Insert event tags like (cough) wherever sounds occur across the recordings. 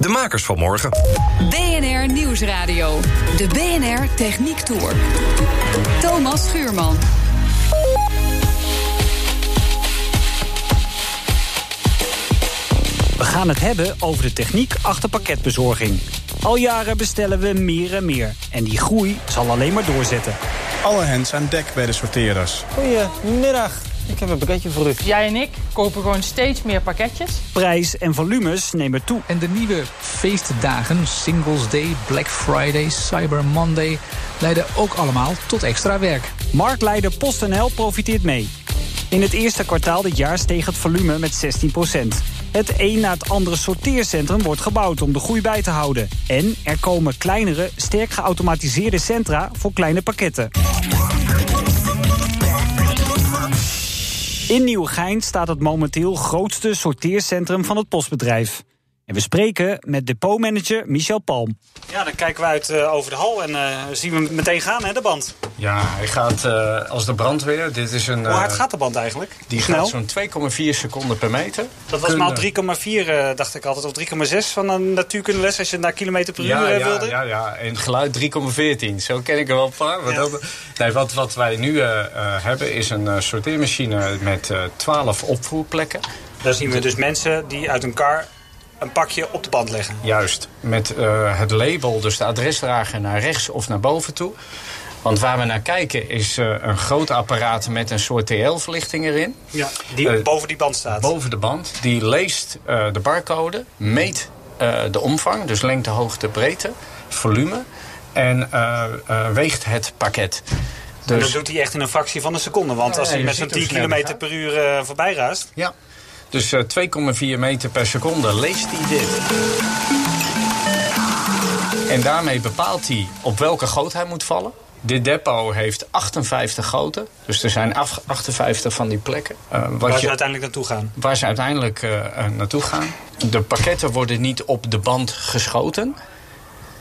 De makers van morgen. BNR Nieuwsradio. De BNR Techniek Tour. Thomas Schuurman. We gaan het hebben over de techniek achter pakketbezorging. Al jaren bestellen we meer en meer. En die groei zal alleen maar doorzetten. Alle hens aan dek bij de sorteerders. Goedemiddag. Ik heb een pakketje voor u. Jij en ik kopen gewoon steeds meer pakketjes. Prijs en volumes nemen toe. En de nieuwe feestdagen, Singles Day, Black Friday, Cyber Monday... leiden ook allemaal tot extra werk. Marktleider PostNL profiteert mee. In het eerste kwartaal dit jaar steeg het volume met 16% Het een na het andere sorteercentrum wordt gebouwd om de groei bij te houden. En er komen kleinere, sterk geautomatiseerde centra voor kleine pakketten. In Nieuwegein staat het momenteel grootste sorteercentrum van het postbedrijf. En we spreken met depotmanager Michel Palm. Ja, dan kijken we uit uh, over de hal en uh, zien we meteen gaan, hè, de band. Ja, hij gaat uh, als de brandweer. Dit is een, Hoe hard gaat de band eigenlijk? Die Snel? gaat zo'n 2,4 seconden per meter. Dat was maal 3,4 dacht ik altijd, of 3,6 van een natuurkundeles als je naar kilometer per ja, uur ja, wilde. Ja, ja, en geluid 3,14. Zo ken ik er wel een paar. Ja. Dat, nee, wat, wat wij nu hebben is een sorteermachine met 12 opvoerplekken. Daar zien we dus mensen die uit een kar een pakje op de band leggen. Juist, met uh, het label, dus de adresdrager naar rechts of naar boven toe. Want waar we naar kijken is uh, een groot apparaat met een soort TL-verlichting erin. Ja, die uh, boven die band staat. Boven de band. Die leest de barcode, meet de omvang, dus lengte, hoogte, breedte, volume. En weegt het pakket. Dus... En dat doet hij echt in een fractie van een seconde. Want als hij met zo'n 10 km per uur voorbij raast... Ja. Dus uh, 2,4 meter per seconde leest hij dit. En daarmee bepaalt hij op welke goot hij moet vallen. Dit depot heeft 58 goten. Dus er zijn 58 van die plekken. Uh, waar ze uiteindelijk naartoe gaan? Waar ze uiteindelijk uh, naartoe gaan. De pakketten worden niet op de band geschoten.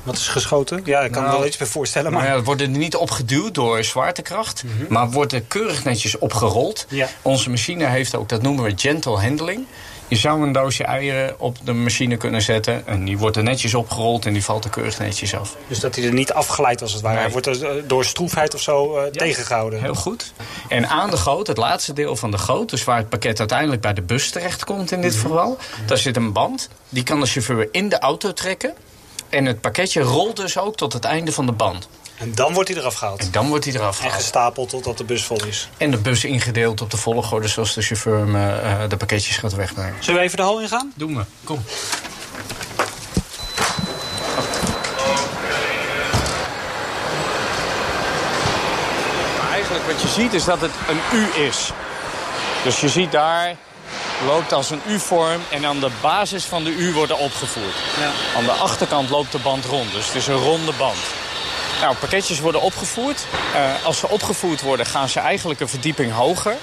Wat is geschoten? Ja, ik kan nou, me wel iets bij voorstellen. Maar, maar ja, worden niet opgeduwd door zwaartekracht. Mm -hmm. Maar worden keurig netjes opgerold. Ja. Onze machine heeft ook, dat noemen we gentle handling. Je zou een doosje eieren op de machine kunnen zetten. En die wordt er netjes opgerold en die valt er keurig netjes af. Dus dat hij er niet afgeleid als het ware. Nee. Hij wordt er door stroefheid of zo uh, ja, tegengehouden. Heel goed. En aan de goot, het laatste deel van de goot... dus waar het pakket uiteindelijk bij de bus terechtkomt in dit mm -hmm. geval... daar zit een band. Die kan de chauffeur in de auto trekken. En het pakketje rolt dus ook tot het einde van de band. En dan wordt hij eraf gehaald? En dan wordt hij eraf gehaald. En gestapeld totdat de bus vol is? En de bus ingedeeld op de volgorde zoals de chauffeur me, uh, de pakketjes gaat wegbrengen. Zullen we even de hal ingaan? Doen we. Kom. Maar eigenlijk wat je ziet is dat het een U is. Dus je ziet daar loopt als een U-vorm en aan de basis van de U worden opgevoerd. Ja. Aan de achterkant loopt de band rond, dus het is een ronde band. Nou, pakketjes worden opgevoerd. Uh, als ze opgevoerd worden, gaan ze eigenlijk een verdieping hoger...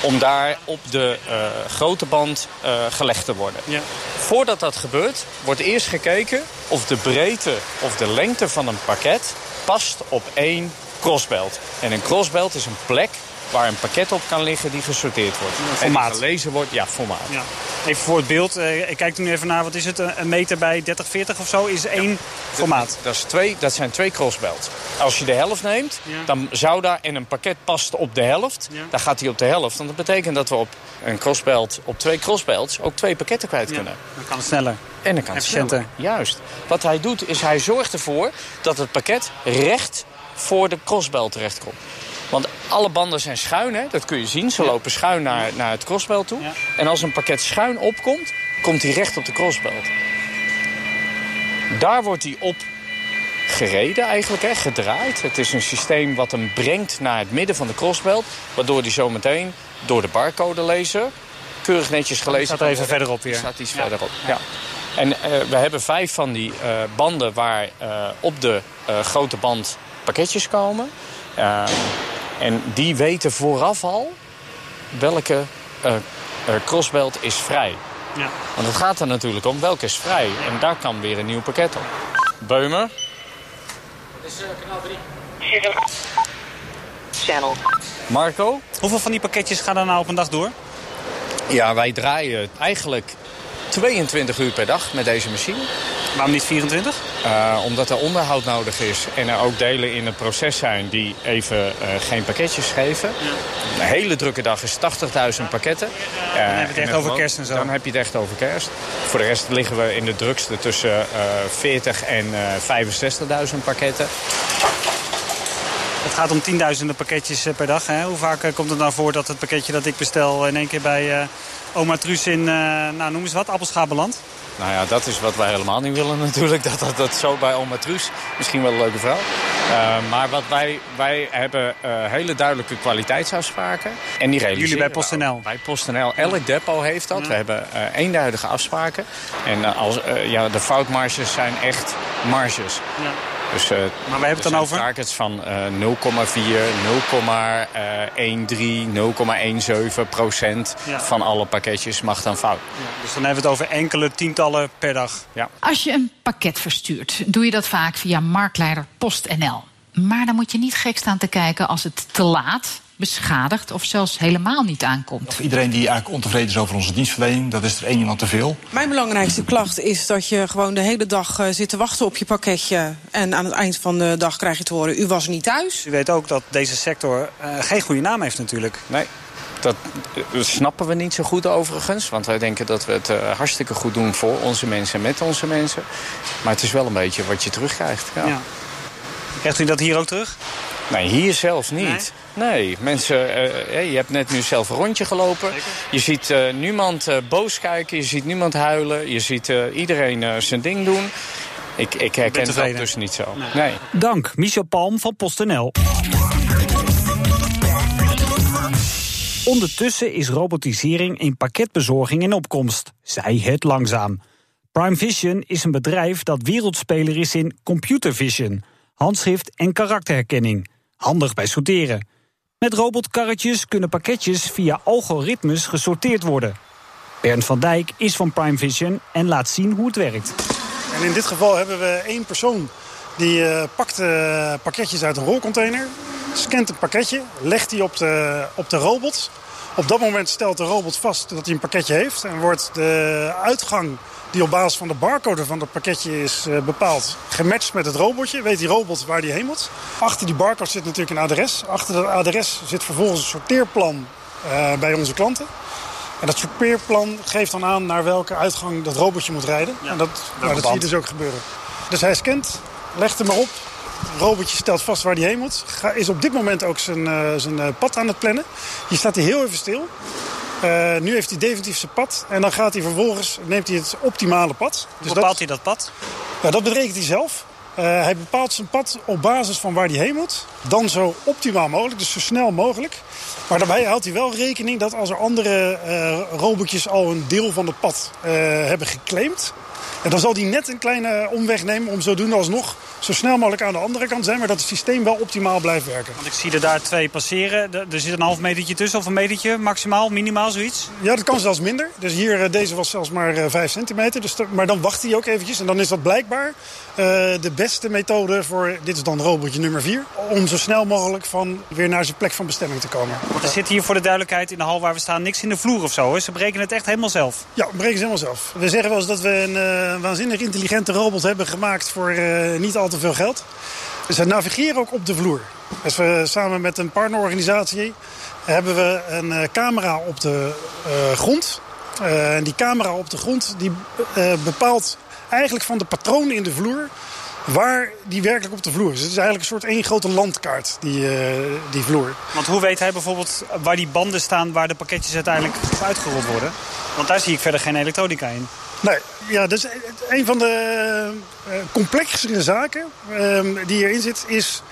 om daar op de uh, grote band uh, gelegd te worden. Ja. Voordat dat gebeurt, wordt eerst gekeken... of de breedte of de lengte van een pakket past op één crossbelt. En een crossbelt is een plek waar een pakket op kan liggen die gesorteerd wordt. Ja, formaat. En gelezen wordt, ja, formaat. Ja. Even voor het beeld, uh, ik kijk er nu even naar, wat is het, een meter bij 30, 40 of zo, is één formaat. Dat, dat, is twee, dat zijn twee crossbelts. Als je de helft neemt, dan zou daar, en een pakket past op de helft, dan gaat hij op de helft. Want dat betekent dat we op een crossbelt, op twee crossbelts, ook twee pakketten kwijt kunnen. Dan kan het sneller. En dan kan het sneller. Juist. Wat hij doet, is hij zorgt ervoor dat het pakket recht voor de crossbelt terechtkomt. Want alle banden zijn schuin, hè? dat kun je zien. Ze ja. lopen schuin naar, naar het crossbelt toe. Ja. En als een pakket schuin opkomt, komt hij recht op de crossbelt. Daar wordt hij op gereden eigenlijk, hè, gedraaid. Het is een systeem wat hem brengt naar het midden van de crossbelt. Waardoor hij zometeen door de barcodelezer keurig netjes gelezen staat er even verderop weer. Staat iets ja. verderop, ja. En uh, we hebben vijf van die uh, banden waar uh, op de grote band pakketjes komen. Uh, en die weten vooraf al welke uh, crossbelt is vrij. Ja. Want het gaat er natuurlijk om, welke is vrij. En daar kan weer een nieuw pakket op. Beumer. Dit is kanaal 3. Channel. Marco. Hoeveel van die pakketjes gaan er nou op een dag door? Ja, wij draaien eigenlijk 22 uur per dag met deze machine. Waarom niet 24? Uh, omdat er onderhoud nodig is en er ook delen in het proces zijn die even uh, geen pakketjes geven. Ja. Een hele drukke dag is 80.000 pakketten. Uh, dan heb je het echt over kerst en zo. Dan heb je het echt over kerst. Voor de rest liggen we in de drukste tussen 40 en 65.000 pakketten. Het gaat om tienduizenden pakketjes per dag. Hè? Hoe vaak komt het nou voor dat het pakketje dat ik bestel in één keer bij oma Truus in, nou noem eens wat, Appelschaap belandt? Nou ja, dat is wat wij helemaal niet willen (laughs) natuurlijk. Dat dat, dat zo bij oma Truus. Misschien wel een leuke vrouw. Uh, maar wat wij, wij hebben uh, hele duidelijke kwaliteitsafspraken. En die realiseren Jullie bij PostNL? Bij PostNL. Elk depot heeft dat. Ja. We hebben uh, eenduidige afspraken. En als, ja, de foutmarges zijn echt marges. Ja. Dus, uh, maar we hebben het dan over? targets van uh, 0,4, 0,13, 0,17 procent ja. van alle pakketjes mag dan fout. Ja, dus dan hebben we het over enkele tientallen per dag. Ja. Als je een pakket verstuurt, doe je dat vaak via marktleider PostNL. Maar dan moet je niet gek staan te kijken als het te laat beschadigd of zelfs helemaal niet aankomt. Of iedereen die eigenlijk ontevreden is over onze dienstverlening, dat is er één iemand te veel. Mijn belangrijkste klacht is dat je gewoon de hele dag uh, zit te wachten op je pakketje. En aan het eind van de dag krijg je te horen, u was niet thuis. U weet ook dat deze sector uh, geen goede naam heeft natuurlijk. Nee. Dat snappen we niet zo goed overigens. Want wij denken dat we het uh, hartstikke goed doen voor onze mensen en met onze mensen. Maar het is wel een beetje wat je terugkrijgt. Ja. ja. Krijgt u dat hier ook terug? Nee, hier zelfs niet. Nee, nee mensen, uh, je hebt net nu zelf een rondje gelopen. Je ziet uh, niemand uh, boos kijken, je ziet niemand huilen. Je ziet iedereen zijn ding doen. Ik, ik herken dat dus niet zo. Nee. nee. Dank, Michel Palm van PostNL. Ondertussen is robotisering in pakketbezorging in opkomst. Zij het langzaam. Prime Vision is een bedrijf dat wereldspeler is in computer vision, handschrift en karakterherkenning. Handig bij sorteren. Met robotkarretjes kunnen pakketjes via algoritmes gesorteerd worden. Bernd van Dijk is van Prime Vision en laat zien hoe het werkt. En in dit geval hebben we één persoon die uh, pakt uh, pakketjes uit een rolcontainer, scant een pakketje, legt die op de, op de robot. Op dat moment stelt de robot vast dat hij een pakketje heeft en wordt de uitgang die op basis van de barcode van het pakketje is uh, bepaald, gematcht met het robotje. Weet die robot waar die heen moet. Achter die barcode zit natuurlijk een adres. Achter dat adres zit vervolgens een sorteerplan uh, bij onze klanten. En dat sorteerplan geeft dan aan naar welke uitgang dat robotje moet rijden. Ja, en dat, nou, dat zie je dus ook gebeuren. Dus hij scant, legt hem erop. Robotje stelt vast waar hij heen moet. Is op dit moment ook zijn, uh, zijn pad aan het plannen. Hier staat hij heel even stil. Uh, nu heeft hij definitief zijn pad. En dan gaat hij vervolgens, neemt hij het optimale pad. Hoe dus bepaalt dat, hij dat pad? Ja, dat berekent hij zelf. Uh, hij bepaalt zijn pad op basis van waar hij heen moet. Dan zo optimaal mogelijk, dus zo snel mogelijk. Maar daarbij houdt hij wel rekening dat als er andere uh, robotjes al een deel van het pad hebben geclaimd... En dan zal hij net een kleine omweg nemen om zodoende alsnog zo snel mogelijk aan de andere kant zijn. Maar dat het systeem wel optimaal blijft werken. Want ik zie er daar twee passeren. Er zit een half metertje tussen of een metertje maximaal, minimaal zoiets? Ja, dat kan zelfs minder. Dus hier, deze was zelfs maar 5 centimeter. Dus maar dan wacht hij ook eventjes. En dan is dat blijkbaar uh, de beste methode voor, dit is dan robotje nummer 4... om zo snel mogelijk van weer naar zijn plek van bestemming te komen. Want er zit hier voor de duidelijkheid in de hal waar we staan niks in de vloer of zo. Hè? Ze berekenen het echt helemaal zelf? Ja, we berekenen het helemaal zelf. We zeggen wel eens dat we een uh, waanzinnig intelligente robot hebben gemaakt voor uh, niet al te veel geld. Ze navigeren ook op de vloer. Dus we samen met een partnerorganisatie hebben we een uh, camera op de grond. en die camera op de grond die bepaalt eigenlijk van de patronen in de vloer waar die werkelijk op de vloer is. Het is eigenlijk een soort één grote landkaart, die, uh, die vloer. Want hoe weet hij bijvoorbeeld waar die banden staan... waar de pakketjes uiteindelijk uitgerold worden? Want daar zie ik verder geen elektronica in. Nee, ja, dus een van de uh, complexere zaken uh, die erin zit is...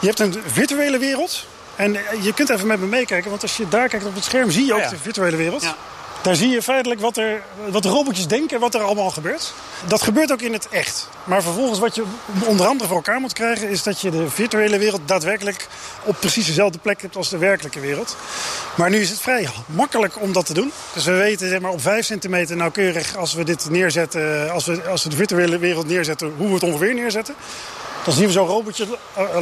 je hebt een virtuele wereld... En je kunt even met me meekijken, want als je daar kijkt op het scherm... zie je ook ja, ja. de virtuele wereld. Ja. Daar zie je feitelijk wat, er, wat de robotjes denken wat er allemaal gebeurt. Dat gebeurt ook in het echt. Maar vervolgens wat je onder andere voor elkaar moet krijgen... is dat je de virtuele wereld daadwerkelijk op precies dezelfde plek hebt als de werkelijke wereld. Maar nu is het vrij makkelijk om dat te doen. Dus we weten zeg maar, op 5 centimeter nauwkeurig als we dit neerzetten... als we, als we de virtuele wereld neerzetten, hoe we het ongeveer neerzetten. Zien we zo'n robotje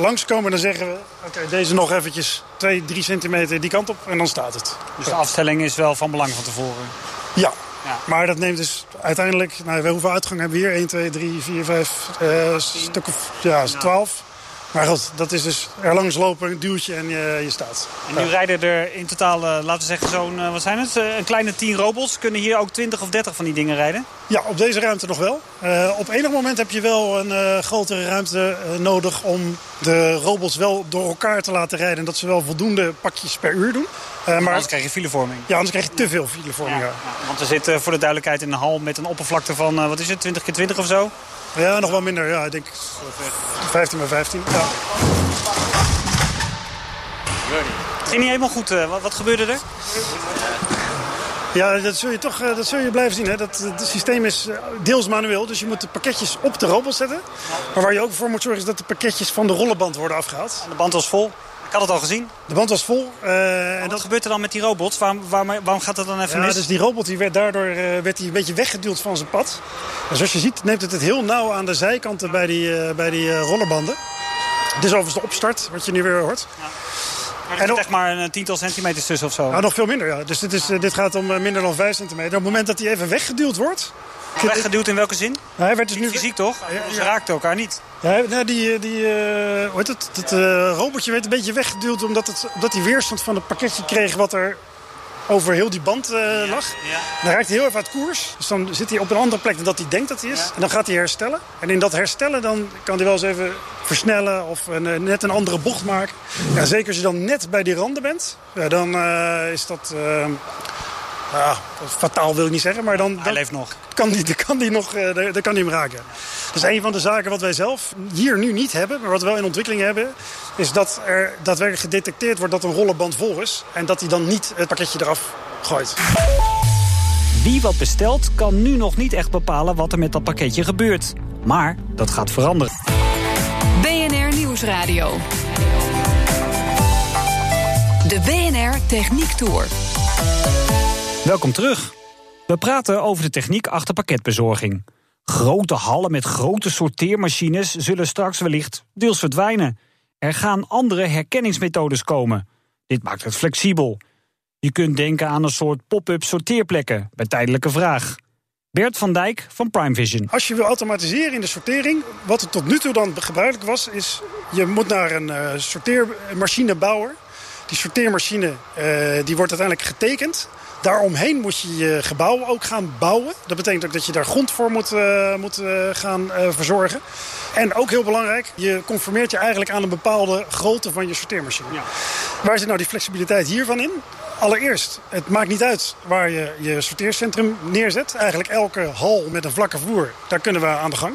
langskomen en dan zeggen we... oké, deze nog eventjes 2, 3 centimeter die kant op en dan staat het. Dus de afstelling is wel van belang van tevoren? Ja, ja. maar dat neemt dus uiteindelijk... Nou, hoeveel uitgang hebben we hier? 1, 2, 3, 4, 5, uh, stuk of ja, 12. Maar goed, dat is dus er langs lopen, een duwtje en je, je staat. En nu rijden er in totaal, uh, laten we zeggen, zo'n, uh, wat zijn het? Uh, een kleine 10 robots. Kunnen hier ook 20 of 30 van die dingen rijden? Ja, op deze ruimte nog wel. op enig moment heb je wel een grotere ruimte nodig om de robots wel door elkaar te laten rijden. En dat ze wel voldoende pakjes per uur doen. maar anders krijg je filevorming. Ja, anders krijg je te veel filevorming. Ja. Ja. Want we zitten voor de duidelijkheid in een hal met een oppervlakte van, wat is het, 20 keer 20 of zo? Ja, nog wel minder. Ja, ik denk 15 bij 15. Ja. Het ging niet helemaal goed. Wat, wat gebeurde er? Ja, dat zul je toch dat zul je blijven zien. Hè. Dat, het systeem is deels manueel, dus je moet de pakketjes op de robot zetten. Maar waar je ook voor moet zorgen is dat de pakketjes van de rollenband worden afgehaald. En de band was vol? Ik had het al gezien. De band was vol. Uh, en wat dat... gebeurt er dan met die robots? Waarom, waarom, waarom gaat dat dan even ja, mis? Dus die robot die werd daardoor uh, werd die een beetje weggeduwd van zijn pad. En zoals je ziet neemt het het heel nauw aan de zijkanten bij die, uh, bij die rollerbanden. Dit is overigens de opstart, wat je nu weer hoort. Ja. Maar er zit echt maar een tiental centimeters tussen of zo? Nou, nog veel minder, ja. Dus dit, is, dit gaat om minder dan 5 centimeter. Op het moment dat hij even weggeduwd wordt... Weggeduwd in welke zin? Nou, hij werd dus nu... Fysiek toch? Ja, Ze raakten elkaar niet. Ja, nou, die, die, uh, hoe heet het? Dat uh, robotje werd een beetje weggeduwd omdat, het, omdat hij weerstand van het pakketje kreeg wat er over heel die band uh, ja, lag. Ja. Dan raakt hij heel even uit koers. Dus dan zit hij op een andere plek dan dat hij denkt dat hij is. Ja. En dan gaat hij herstellen. En in dat herstellen dan kan hij wel eens even versnellen of een, net een andere bocht maken. Ja, zeker als je dan net bij die randen bent, ja, dan is dat... Ja, fataal wil ik niet zeggen, maar dan... Hij leeft nog. Kan die, kan die nog, uh, daar kan die hem raken. Dat is een van de zaken wat wij zelf hier nu niet hebben, maar wat we wel in ontwikkeling hebben... is dat er daadwerkelijk gedetecteerd wordt dat een rollenband vol is... en dat hij dan niet het pakketje eraf gooit. Wie wat bestelt, kan nu nog niet echt bepalen wat er met dat pakketje gebeurt. Maar dat gaat veranderen. BNR Nieuwsradio. De BNR Techniek Tour. Welkom terug. We praten over de techniek achter pakketbezorging. Grote hallen met grote sorteermachines zullen straks wellicht deels verdwijnen. Er gaan andere herkenningsmethodes komen. Dit maakt het flexibel. Je kunt denken aan een soort pop-up sorteerplekken bij tijdelijke vraag. Bert van Dijk van Prime Vision. Als je wil automatiseren in de sortering, wat er tot nu toe dan gebruikelijk was, is je moet naar een uh, sorteermachinebouwer. Die sorteermachine uh, die wordt uiteindelijk getekend. Daaromheen moet je je gebouw ook gaan bouwen. Dat betekent ook dat je daar grond voor moet, uh, moet uh, gaan uh, verzorgen. En ook heel belangrijk, je conformeert je eigenlijk aan een bepaalde grootte van je sorteermachine. Ja. Waar zit nou die flexibiliteit hiervan in? Allereerst, het maakt niet uit waar je je sorteercentrum neerzet. Eigenlijk elke hal met een vlakke vloer, daar kunnen we aan de gang.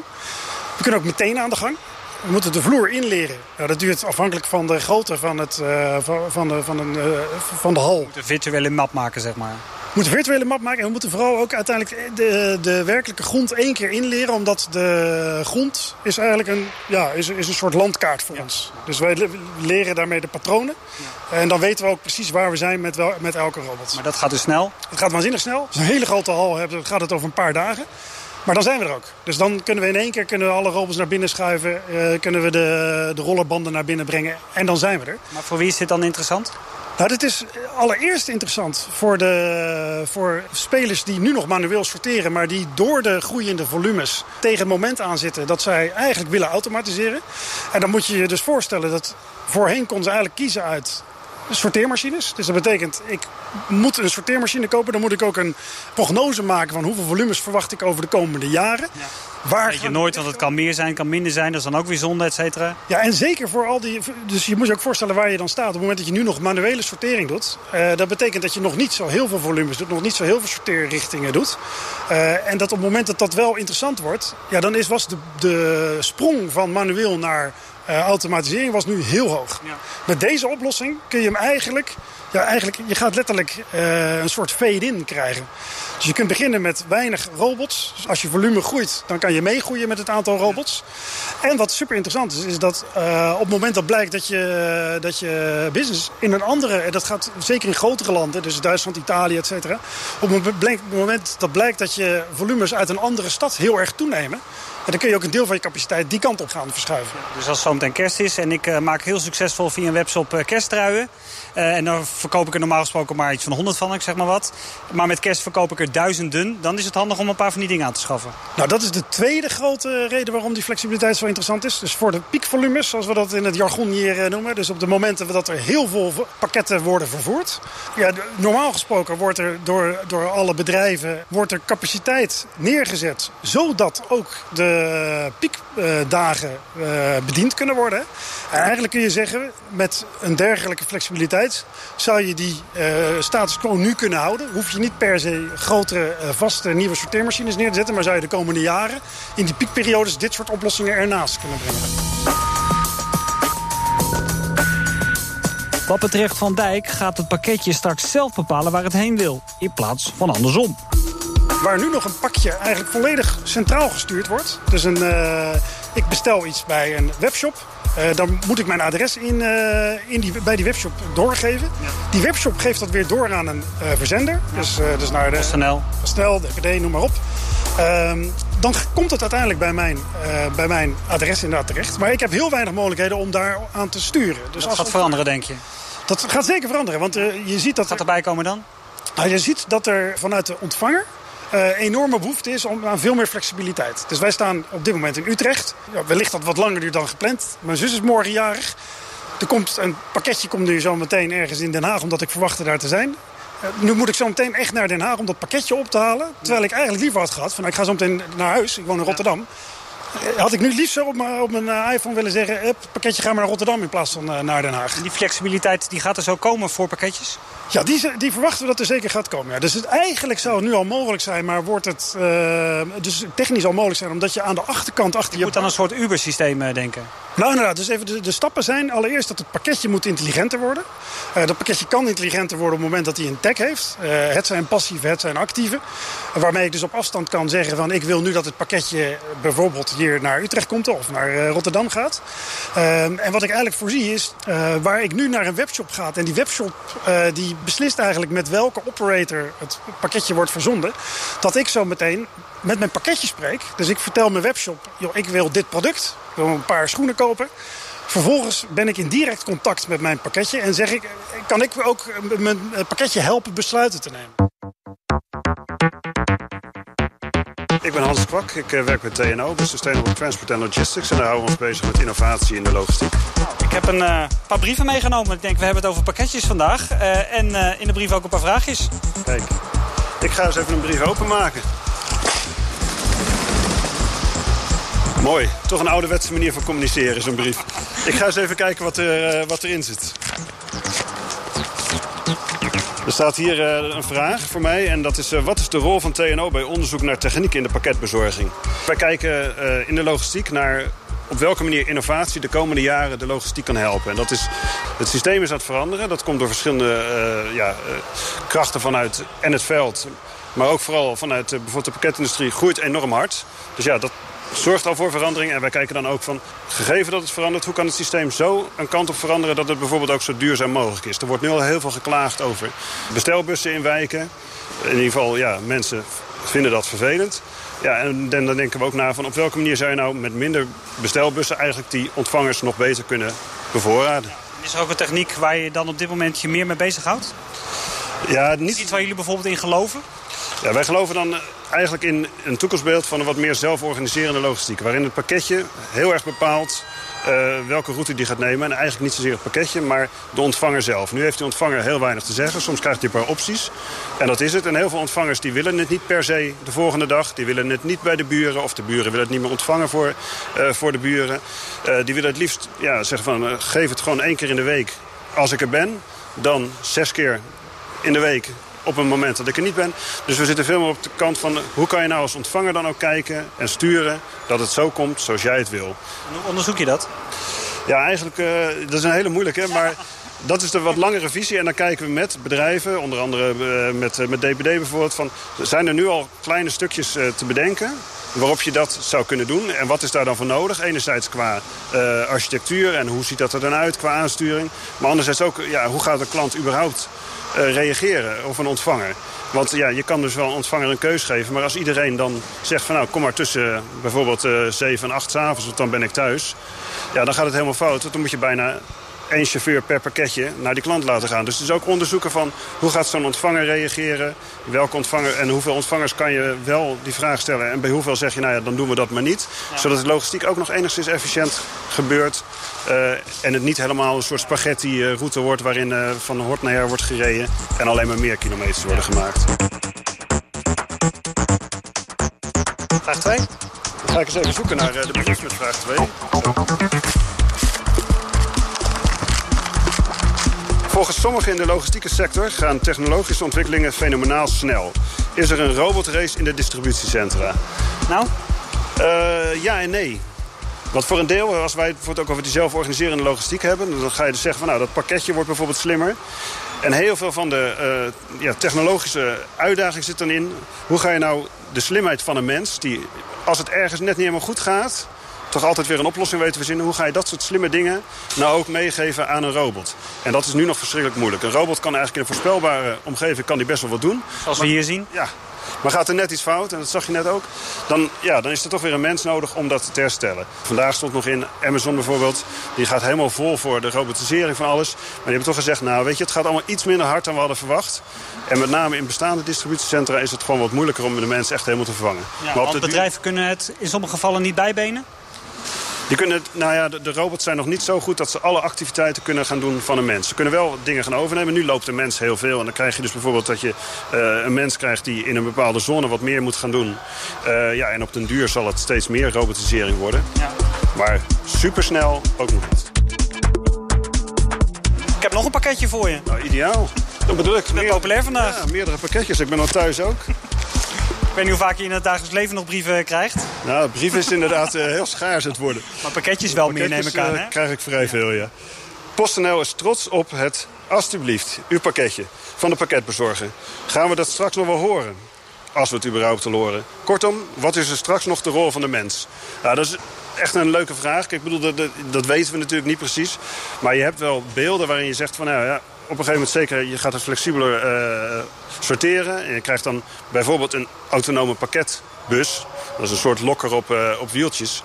We kunnen ook meteen aan de gang. We moeten de vloer inleren. Nou, dat duurt afhankelijk van de grootte van, het, uh, van, de, van, een, uh, van de hal. We moeten een virtuele map maken, zeg maar. We moeten een virtuele map maken en we moeten vooral ook uiteindelijk de, de werkelijke grond één keer inleren. Omdat de grond is eigenlijk een, ja, is, is een soort landkaart voor ja. ons. Dus wij leren daarmee de patronen. Ja. En dan weten we ook precies waar we zijn met, wel, met elke robot. Maar dat gaat dus snel? Het gaat waanzinnig snel. Als we een hele grote hal hebben, gaat het over een paar dagen. Maar dan zijn we er ook. Dus dan kunnen we in één keer kunnen we alle robots naar binnen schuiven. Uh, kunnen we de, de rollerbanden naar binnen brengen. En dan zijn we er. Maar voor wie is dit dan interessant? Nou, dit is allereerst interessant voor, de, voor spelers die nu nog manueel sorteren... maar die door de groeiende volumes tegen het moment aan zitten... dat zij eigenlijk willen automatiseren. En dan moet je je dus voorstellen dat voorheen konden ze eigenlijk kiezen uit sorteermachines. Dus dat betekent, ik moet een sorteermachine kopen. Dan moet ik ook een prognose maken van hoeveel volumes verwacht ik over de komende jaren. Ja. Waar Weet je nooit, want het kan meer zijn, kan minder zijn. Dat is dan ook weer zonde, et cetera. Ja, en zeker voor al die... Dus je moet je ook voorstellen waar je dan staat. Op het moment dat je nu nog manuele sortering doet... Uh, dat betekent dat je nog niet zo heel veel volumes doet. Nog niet zo heel veel sorteerrichtingen doet. Uh, en dat op het moment dat dat wel interessant wordt... Ja, dan is, was de, de sprong van manueel naar uh, automatisering was nu heel hoog. Ja. Met deze oplossing kun je hem eigenlijk ja, eigenlijk, je gaat letterlijk uh, een soort fade-in krijgen. Dus je kunt beginnen met weinig robots. Dus als je volume groeit, dan kan je meegroeien met het aantal robots. En wat super interessant is, is dat uh, op het moment dat blijkt dat je, dat je business in een andere... en dat gaat zeker in grotere landen, dus Duitsland, Italië, et cetera. Op het moment dat blijkt dat je volumes uit een andere stad heel erg toenemen... En dan kun je ook een deel van je capaciteit die kant op gaan verschuiven. Dus als het zometeen kerst is en ik uh, maak heel succesvol via een webshop uh, kersttruien... Uh, en dan verkoop ik er normaal gesproken maar iets van 100 van, zeg maar wat. Maar met kerst verkoop ik er duizenden. Dan is het handig om een paar van die dingen aan te schaffen. Nou, dat is de tweede grote reden waarom die flexibiliteit zo interessant is. Dus voor de piekvolumes, zoals we dat in het jargon hier noemen. Dus op de momenten dat er heel veel pakketten worden vervoerd. Ja, normaal gesproken wordt er door, door alle bedrijven wordt er capaciteit neergezet. Zodat ook de piekdagen uh, bediend kunnen worden. En eigenlijk kun je zeggen, met een dergelijke flexibiliteit zou je die uh, status quo nu kunnen houden. Hoef je niet per se grotere, uh, vaste nieuwe sorteermachines neer te zetten... maar zou je de komende jaren in die piekperiodes dit soort oplossingen ernaast kunnen brengen. Wat betreft Van Dijk gaat het pakketje straks zelf bepalen waar het heen wil. In plaats van andersom. Waar nu nog een pakje eigenlijk volledig centraal gestuurd wordt. Dus een, uh, ik bestel iets bij een webshop. Uh, dan moet ik mijn adres in, uh, in die, bij die webshop doorgeven. Ja. Die webshop geeft dat weer door aan een uh, verzender. Ja. Dus, dus naar de snel, snel, DPD, noem maar op. Ehm, dan komt het uiteindelijk bij mijn, bij mijn adres inderdaad terecht. Maar ik heb heel weinig mogelijkheden om daar aan te sturen. Dus dat gaat veranderen, denk je? Dat gaat zeker veranderen. Want je ziet dat. Gaat erbij komen dan? Nou, je ziet dat er vanuit de ontvanger enorme behoefte is om, aan veel meer flexibiliteit. Dus wij staan op dit moment in Utrecht. Ja, wellicht dat wat langer duurt dan gepland. Mijn zus is morgen jarig. Er komt een pakketje komt nu zo meteen ergens in Den Haag... omdat ik verwachtte daar te zijn. Uh, nu moet ik zo meteen echt naar Den Haag om dat pakketje op te halen. Terwijl ik eigenlijk liever had gehad van ik ga zo meteen naar huis. Ik woon in Rotterdam. Eh, had ik nu liefst op mijn, op mijn iPhone willen zeggen... het pakketje ga maar naar Rotterdam in plaats van uh, naar Den Haag. En die flexibiliteit die gaat er zo komen voor pakketjes? Ja, die, die verwachten we dat er zeker gaat komen. Ja. Dus het, eigenlijk zou het nu al mogelijk zijn, maar wordt het uh, dus technisch al mogelijk zijn... omdat je aan de achterkant achter je... Je moet aan een soort Uber-systeem denken. Nou, inderdaad. Dus even de, de, stappen zijn allereerst dat het pakketje moet intelligenter worden. Dat pakketje kan intelligenter worden op het moment dat hij een tag heeft. Het zijn passieve, het zijn actieve. waarmee ik dus op afstand kan zeggen van... ik wil nu dat het pakketje bijvoorbeeld hier naar Utrecht komt of naar uh, Rotterdam gaat. en wat ik eigenlijk voorzie is, waar ik nu naar een webshop ga... en die webshop die beslist eigenlijk met welke operator het pakketje wordt verzonden... dat ik zo meteen met mijn pakketje spreek. Dus ik vertel mijn webshop, joh, ik wil dit product. Ik wil een paar schoenen kopen. Vervolgens ben ik in direct contact met mijn pakketje en zeg ik... kan ik ook mijn pakketje helpen besluiten te nemen. Ik ben Hans Kwak, ik werk bij TNO, Sustainable Transport and Logistics. En daar houden we ons bezig met innovatie in de logistiek. Ik heb een uh, paar brieven meegenomen. Ik denk, we hebben het over pakketjes vandaag. Uh, en uh, in de brief ook een paar vraagjes. Kijk, ik ga eens even een brief openmaken. Mooi. Toch een ouderwetse manier van communiceren, zo'n brief. Ik ga eens even kijken wat, er, wat erin zit. Er staat hier uh, een vraag voor mij en dat is... Uh, wat is de rol van TNO bij onderzoek naar techniek in de pakketbezorging? Wij kijken in de logistiek naar op welke manier innovatie de komende jaren de logistiek kan helpen. En dat is, het systeem is aan het veranderen. Dat komt door verschillende ja, krachten vanuit en het veld... maar ook vooral vanuit bijvoorbeeld de pakketindustrie groeit enorm hard. Dus ja, dat, zorgt al voor verandering. En wij kijken dan ook van, gegeven dat het verandert... hoe kan het systeem zo een kant op veranderen... dat het bijvoorbeeld ook zo duurzaam mogelijk is. Er wordt nu al heel veel geklaagd over bestelbussen in wijken. In ieder geval, ja, mensen vinden dat vervelend. Ja, en dan denken we ook na van op welke manier zou je nou met minder bestelbussen... eigenlijk die ontvangers nog beter kunnen bevoorraden. Is er ook een techniek waar je dan op dit moment je meer mee bezighoudt? Ja, niet... Is iets waar jullie bijvoorbeeld in geloven? Ja, wij geloven dan eigenlijk in een toekomstbeeld van een wat meer zelforganiserende logistiek. Waarin het pakketje heel erg bepaalt uh, welke route die gaat nemen. En eigenlijk niet zozeer het pakketje, maar de ontvanger zelf. Nu heeft die ontvanger heel weinig te zeggen. Soms krijgt hij een paar opties. En dat is het. En heel veel ontvangers die willen het niet per se de volgende dag. Die willen het niet bij de buren. Of de buren willen het niet meer ontvangen voor, uh, voor de buren. Uh, die willen het liefst ja, zeggen van geef het gewoon één keer in de week als ik er ben. Dan zes keer in de week op een moment dat ik er niet ben. Dus we zitten veel meer op de kant van hoe kan je nou als ontvanger dan ook kijken en sturen dat het zo komt zoals jij het wil. En hoe onderzoek je dat? Ja, eigenlijk, uh, dat is een hele moeilijke, maar (laughs) dat is de wat langere visie. En dan kijken we met bedrijven, onder andere uh, met, met DPD bijvoorbeeld... van zijn er nu al kleine stukjes te bedenken waarop je dat zou kunnen doen. En wat is daar dan voor nodig? Enerzijds qua uh, architectuur en hoe ziet dat er dan uit qua aansturing. Maar anderzijds ook, ja, hoe gaat de klant überhaupt uh, reageren of een ontvanger? Want ja, je kan dus wel een ontvanger een keus geven. Maar als iedereen dan zegt van nou, kom maar tussen bijvoorbeeld uh, 7 en 8 s'avonds... want dan ben ik thuis. Ja, dan gaat het helemaal fout. Dan moet je bijna één chauffeur per pakketje naar die klant laten gaan. Dus het is ook onderzoeken van hoe gaat zo'n ontvanger reageren. Welke ontvanger en hoeveel ontvangers kan je wel die vraag stellen. En bij hoeveel zeg je, nou ja, dan doen we dat maar niet. Ja. Zodat de logistiek ook nog enigszins efficiënt gebeurt. Uh, en het niet helemaal een soort spaghetti-route wordt... waarin uh, van hort naar her wordt gereden... en alleen maar meer kilometers worden gemaakt. Vraag 2? Dan ga ik eens even zoeken naar uh, de brief met vraag 2. Volgens sommigen in de logistieke sector gaan technologische ontwikkelingen fenomenaal snel. Is er een robotrace in de distributiecentra? Nou? Uh, ja en nee. Want voor een deel, als wij het ook over die zelforganiserende logistiek hebben... dan ga je dus zeggen van nou, dat pakketje wordt bijvoorbeeld slimmer. En heel veel van de uh, ja, technologische uitdaging zit dan in... hoe ga je nou de slimheid van een mens... die als het ergens net niet helemaal goed gaat toch altijd weer een oplossing weten te verzinnen. Hoe ga je dat soort slimme dingen nou ook meegeven aan een robot? En dat is nu nog verschrikkelijk moeilijk. Een robot kan eigenlijk in een voorspelbare omgeving kan die best wel wat doen. Zoals we hier zien? Ja. Maar gaat er net iets fout, en dat zag je net ook... dan, ja, dan is er toch weer een mens nodig om dat te herstellen. Vandaag stond nog in Amazon bijvoorbeeld... die gaat helemaal vol voor de robotisering van alles. Maar die hebben toch gezegd, nou weet je, het gaat allemaal iets minder hard dan we hadden verwacht. En met name in bestaande distributiecentra is het gewoon wat moeilijker... om de mensen echt helemaal te vervangen. Ja, maar want bedrijven kunnen het in sommige gevallen niet bijbenen? Die kunnen, nou ja, de, de, robots zijn nog niet zo goed dat ze alle activiteiten kunnen gaan doen van een mens. Ze kunnen wel dingen gaan overnemen. Nu loopt een mens heel veel. En dan krijg je dus bijvoorbeeld dat je uh, een mens krijgt die in een bepaalde zone wat meer moet gaan doen. Uh, ja, en op den duur zal het steeds meer robotisering worden. Ja. Maar supersnel ook nog niet. Ik heb nog een pakketje voor je. Nou, ideaal. Dat bedoel ik. Meer, populair vandaag. Ja, meerdere pakketjes. Ik ben al thuis ook. Ik weet niet hoe vaak je in het dagelijks leven nog brieven krijgt. Nou, brieven is inderdaad uh, heel schaars het worden. Maar pakketjes wel pakketjes, meer, neem ik aan, hè? krijg ik vrij veel, ja. PostNL is trots op het, alstublieft, uw pakketje van de pakketbezorger. Gaan we dat straks nog wel horen? Als we het überhaupt al horen. Kortom, wat is er straks nog de rol van de mens? Nou, dat is echt een leuke vraag. Ik bedoel, dat, dat, dat weten we natuurlijk niet precies. Maar je hebt wel beelden waarin je zegt van... Nou ja, op een gegeven moment zeker, je gaat het flexibeler uh, sorteren. En je krijgt dan bijvoorbeeld een autonome pakketbus. Dat is een soort lokker op, uh, op wieltjes.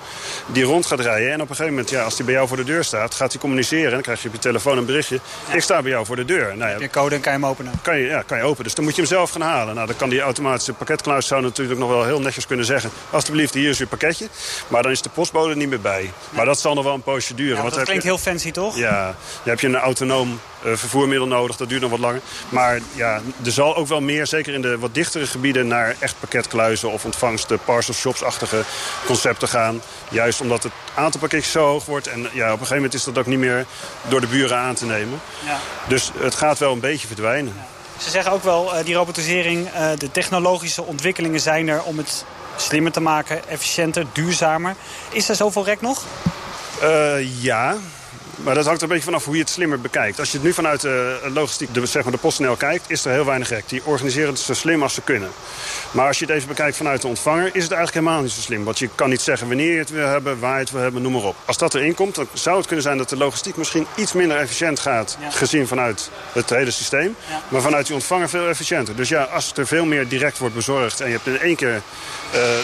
Die rond gaat rijden. En op een gegeven moment, ja, als die bij jou voor de deur staat... gaat hij communiceren. En dan krijg je op je telefoon een berichtje. Ja. Ik sta bij jou voor de deur. Nou, ja, je code en kan je hem openen. Kan je, ja, kan je openen. Dus dan moet je hem zelf gaan halen. Nou, dan kan die automatische pakketkluis zou natuurlijk nog wel heel netjes kunnen zeggen... alsjeblieft, hier is uw pakketje. Maar dan is de postbode niet meer bij. Ja. Maar dat zal nog wel een poosje duren. Ja, dat klinkt je, heel fancy, toch? Ja, dan heb je een autonoom vervoermiddel nodig. Dat duurt nog wat langer. Maar ja, er zal ook wel meer, zeker in de wat dichtere gebieden... naar echt pakketkluizen of ontvangsten, parcel shops-achtige concepten gaan. Juist omdat het aantal pakketjes zo hoog wordt. En ja, op een gegeven moment is dat ook niet meer door de buren aan te nemen. Ja. Dus het gaat wel een beetje verdwijnen. Ja. Ze zeggen ook wel, uh, die robotisering, de technologische ontwikkelingen zijn er... om het slimmer te maken, efficiënter, duurzamer. Is er zoveel rek nog? Uh, ja, maar dat hangt er een beetje vanaf hoe je het slimmer bekijkt. Als je het nu vanuit de logistiek, de, zeg maar de PostNL kijkt... is er heel weinig rek. Die organiseren het zo slim als ze kunnen. Maar als je het even bekijkt vanuit de ontvanger... is het eigenlijk helemaal niet zo slim. Want je kan niet zeggen wanneer je het wil hebben, waar je het wil hebben, noem maar op. Als dat erin komt, dan zou het kunnen zijn dat de logistiek misschien iets minder efficiënt gaat... Ja. gezien vanuit het hele systeem. Ja. Maar vanuit die ontvanger veel efficiënter. Dus ja, als het er veel meer direct wordt bezorgd... en je hebt in één keer uh,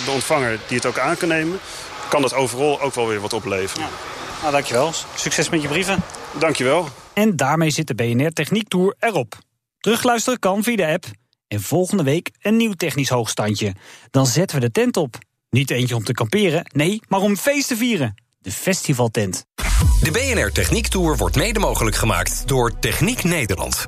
de ontvanger die het ook aan kan nemen... kan dat overal ook wel weer wat opleveren. Ja. Nou, dankjewel. Succes met je brieven. Dankjewel. En daarmee zit de BNR Techniek Tour erop. Terugluisteren kan via de app. En volgende week een nieuw technisch hoogstandje. Dan zetten we de tent op. Niet eentje om te kamperen, nee, maar om feest te vieren. De festivaltent. De BNR Techniek Tour wordt mede mogelijk gemaakt door Techniek Nederland.